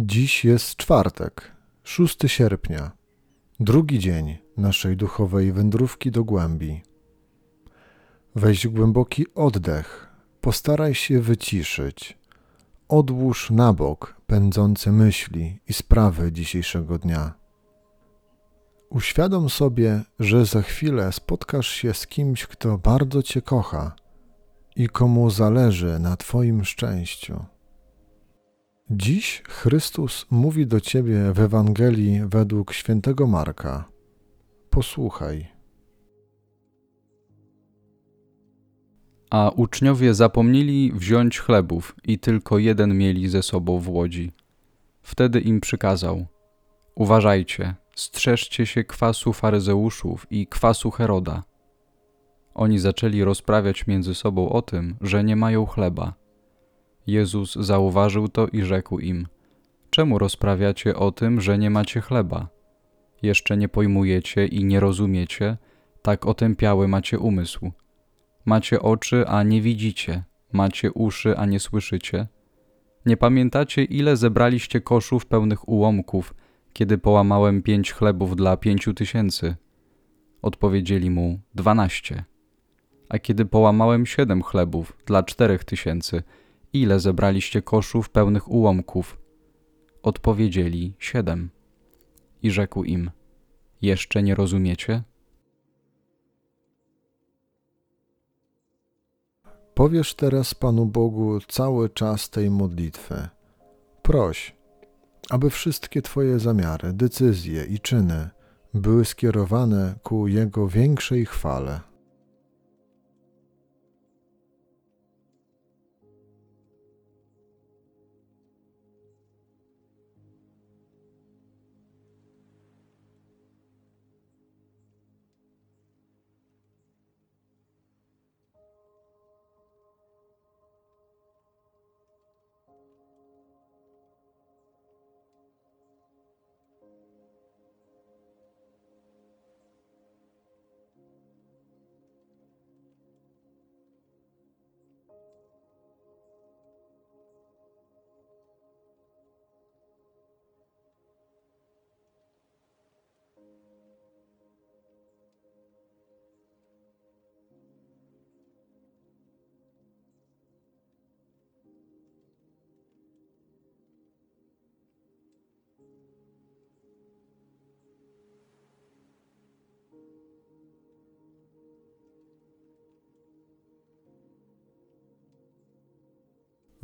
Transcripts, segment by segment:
Dziś jest czwartek, 6 sierpnia, drugi dzień naszej duchowej wędrówki do głębi. Weź głęboki oddech, postaraj się wyciszyć. Odłóż na bok pędzące myśli i sprawy dzisiejszego dnia. Uświadom sobie, że za chwilę spotkasz się z kimś, kto bardzo Cię kocha i komu zależy na Twoim szczęściu. Dziś Chrystus mówi do Ciebie w Ewangelii według świętego Marka. Posłuchaj. A uczniowie zapomnieli wziąć chlebów i tylko jeden mieli ze sobą w łodzi. Wtedy im przykazał: Uważajcie, strzeżcie się kwasu faryzeuszów i kwasu Heroda. Oni zaczęli rozprawiać między sobą o tym, że nie mają chleba. Jezus zauważył to i rzekł im: Czemu rozprawiacie o tym, że nie macie chleba? Jeszcze nie pojmujecie i nie rozumiecie, tak otępiały macie umysł. Macie oczy, a nie widzicie, macie uszy, a nie słyszycie. Nie pamiętacie, ile zebraliście koszów pełnych ułomków, kiedy połamałem pięć chlebów dla pięciu tysięcy? Odpowiedzieli mu dwanaście. A kiedy połamałem siedem chlebów dla czterech tysięcy, ile zebraliście koszów pełnych ułomków? Odpowiedzieli siedem. I rzekł im: Jeszcze nie rozumiecie? Powiesz teraz Panu Bogu cały czas tej modlitwy. Proś, aby wszystkie Twoje zamiary, decyzje i czyny były skierowane ku Jego większej chwale.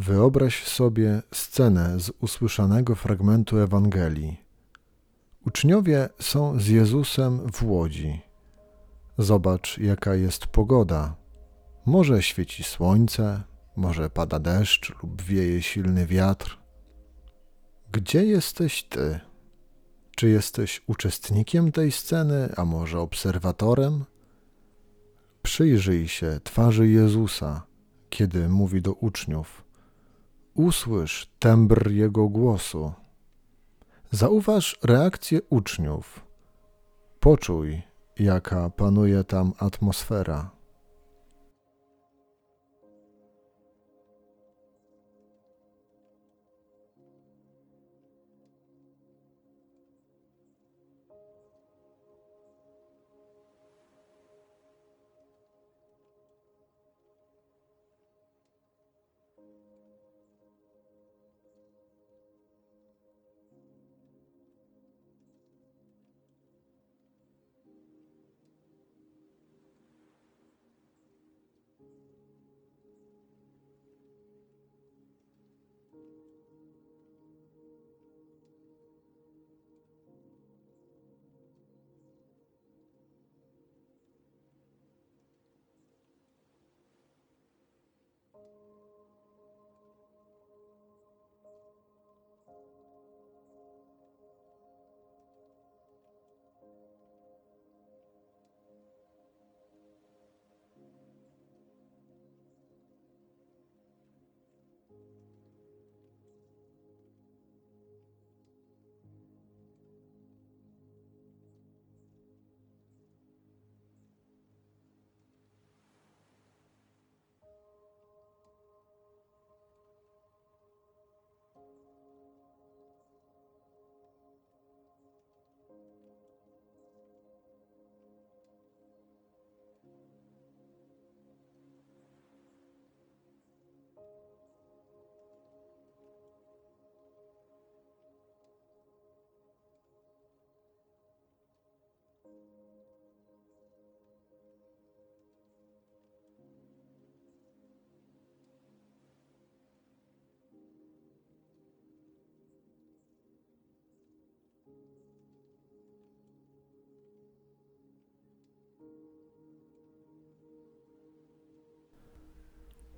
Wyobraź sobie scenę z usłyszanego fragmentu Ewangelii. Uczniowie są z Jezusem w łodzi. Zobacz, jaka jest pogoda. Może świeci słońce, może pada deszcz lub wieje silny wiatr. Gdzie jesteś ty? Czy jesteś uczestnikiem tej sceny, a może obserwatorem? Przyjrzyj się twarzy Jezusa, kiedy mówi do uczniów usłysz tembr jego głosu. Zauważ reakcję uczniów. Poczuj, jaka panuje tam atmosfera.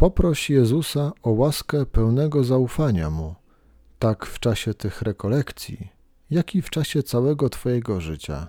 Poproś Jezusa o łaskę pełnego zaufania Mu, tak w czasie tych rekolekcji, jak i w czasie całego Twojego życia.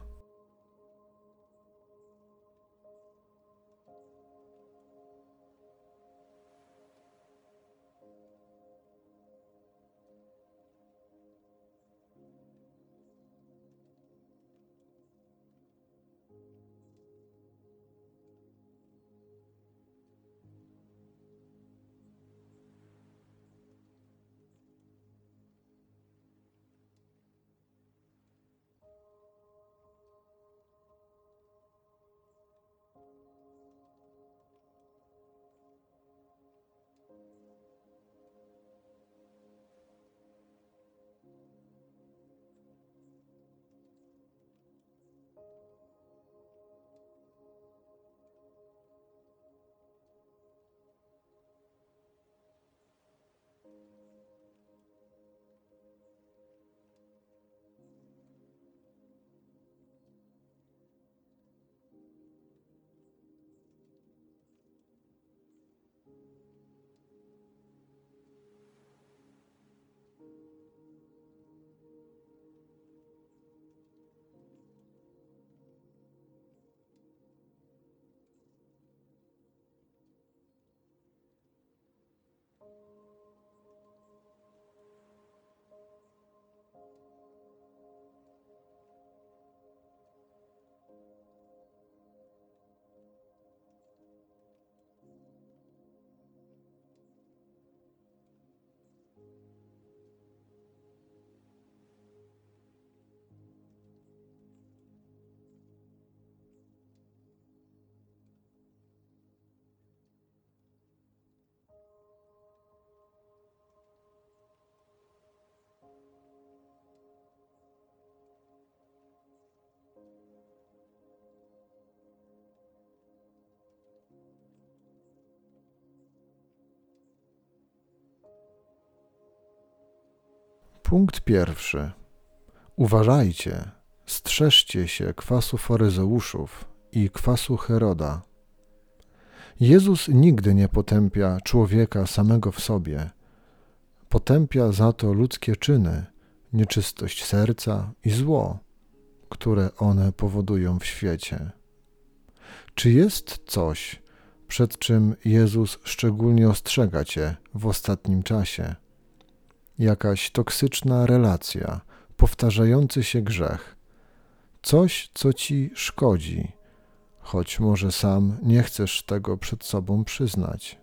Punkt pierwszy. Uważajcie, strzeżcie się kwasu faryzeuszów i kwasu Heroda. Jezus nigdy nie potępia człowieka samego w sobie. Potępia za to ludzkie czyny, nieczystość serca i zło, które one powodują w świecie. Czy jest coś, przed czym Jezus szczególnie ostrzega Cię w ostatnim czasie? Jakaś toksyczna relacja, powtarzający się grzech, coś, co ci szkodzi, choć może sam nie chcesz tego przed sobą przyznać.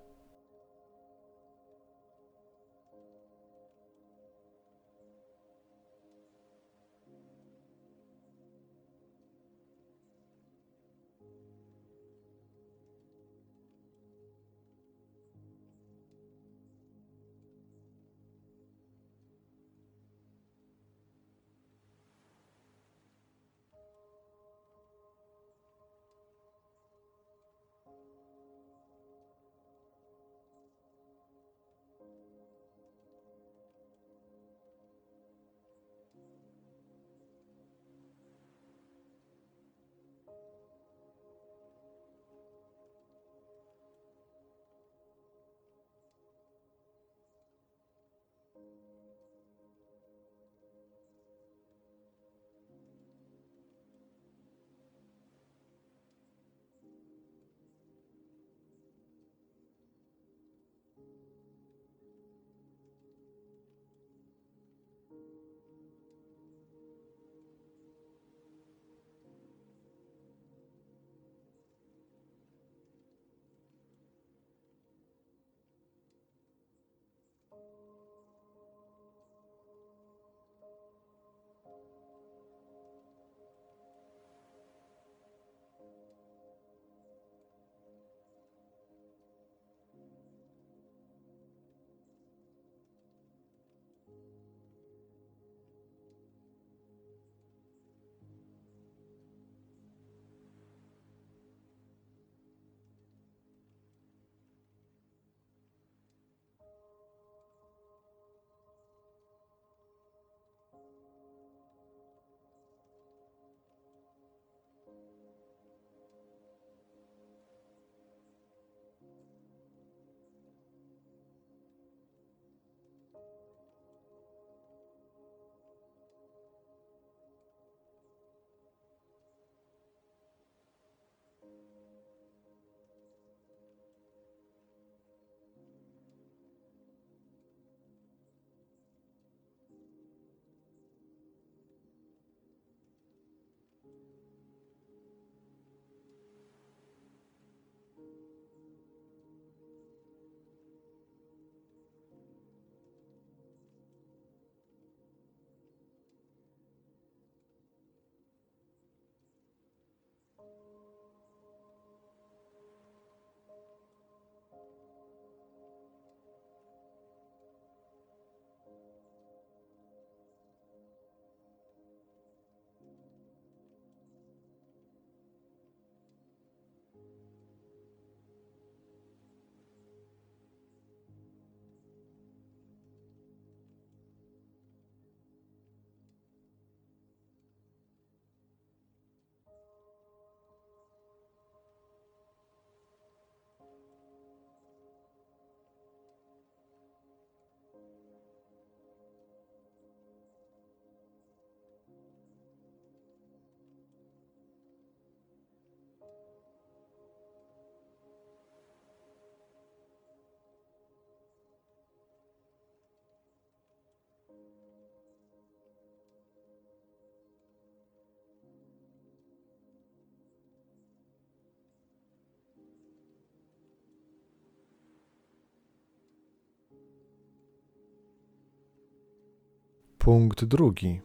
Punkt drugi.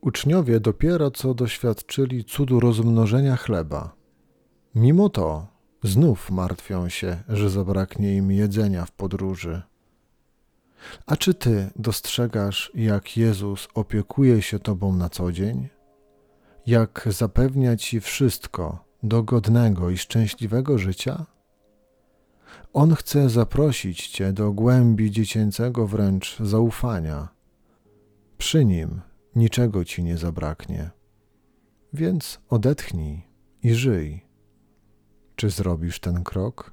Uczniowie dopiero co doświadczyli cudu rozmnożenia chleba. Mimo to znów martwią się, że zabraknie im jedzenia w podróży. A czy ty dostrzegasz, jak Jezus opiekuje się tobą na co dzień? Jak zapewnia ci wszystko do godnego i szczęśliwego życia? On chce zaprosić cię do głębi dziecięcego wręcz zaufania. Przy nim niczego ci nie zabraknie. Więc odetchnij i żyj. Czy zrobisz ten krok?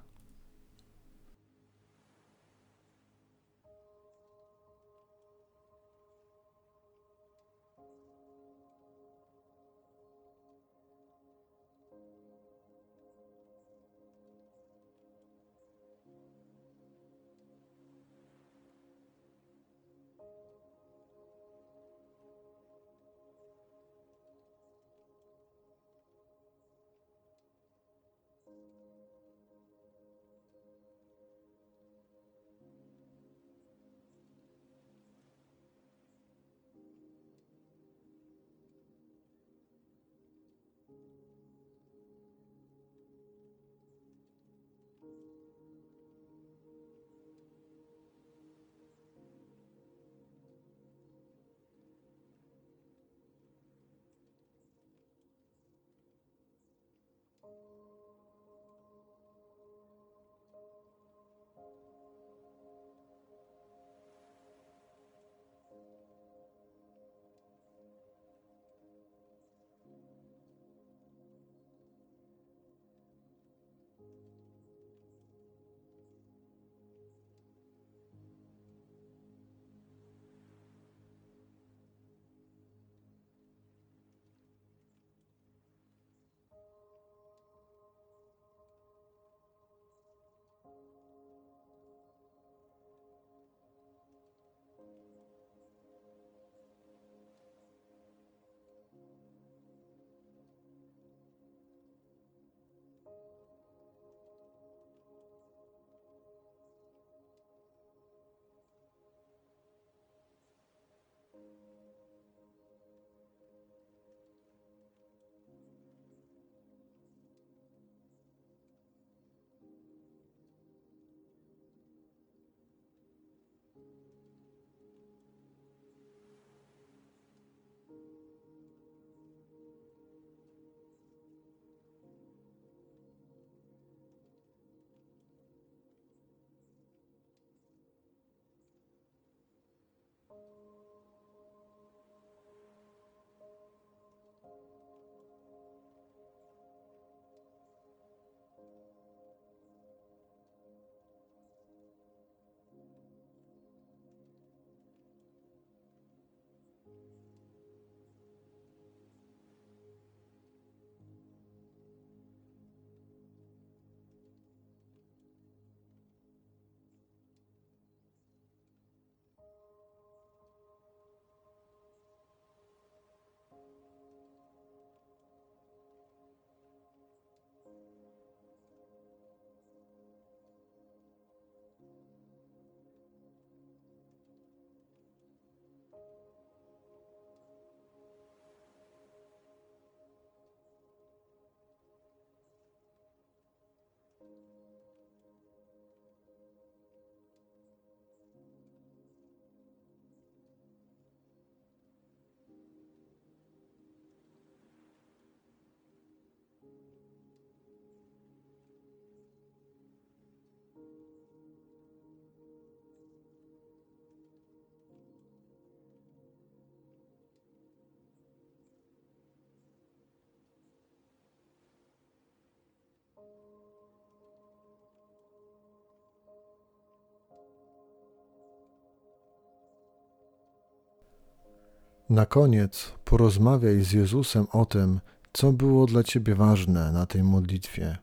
Na koniec porozmawiaj z Jezusem o tym, co było dla ciebie ważne na tej modlitwie.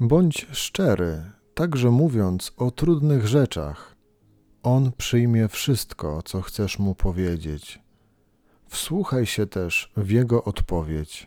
Bądź szczery, także mówiąc o trudnych rzeczach. On przyjmie wszystko, co chcesz mu powiedzieć. Wsłuchaj się też w jego odpowiedź.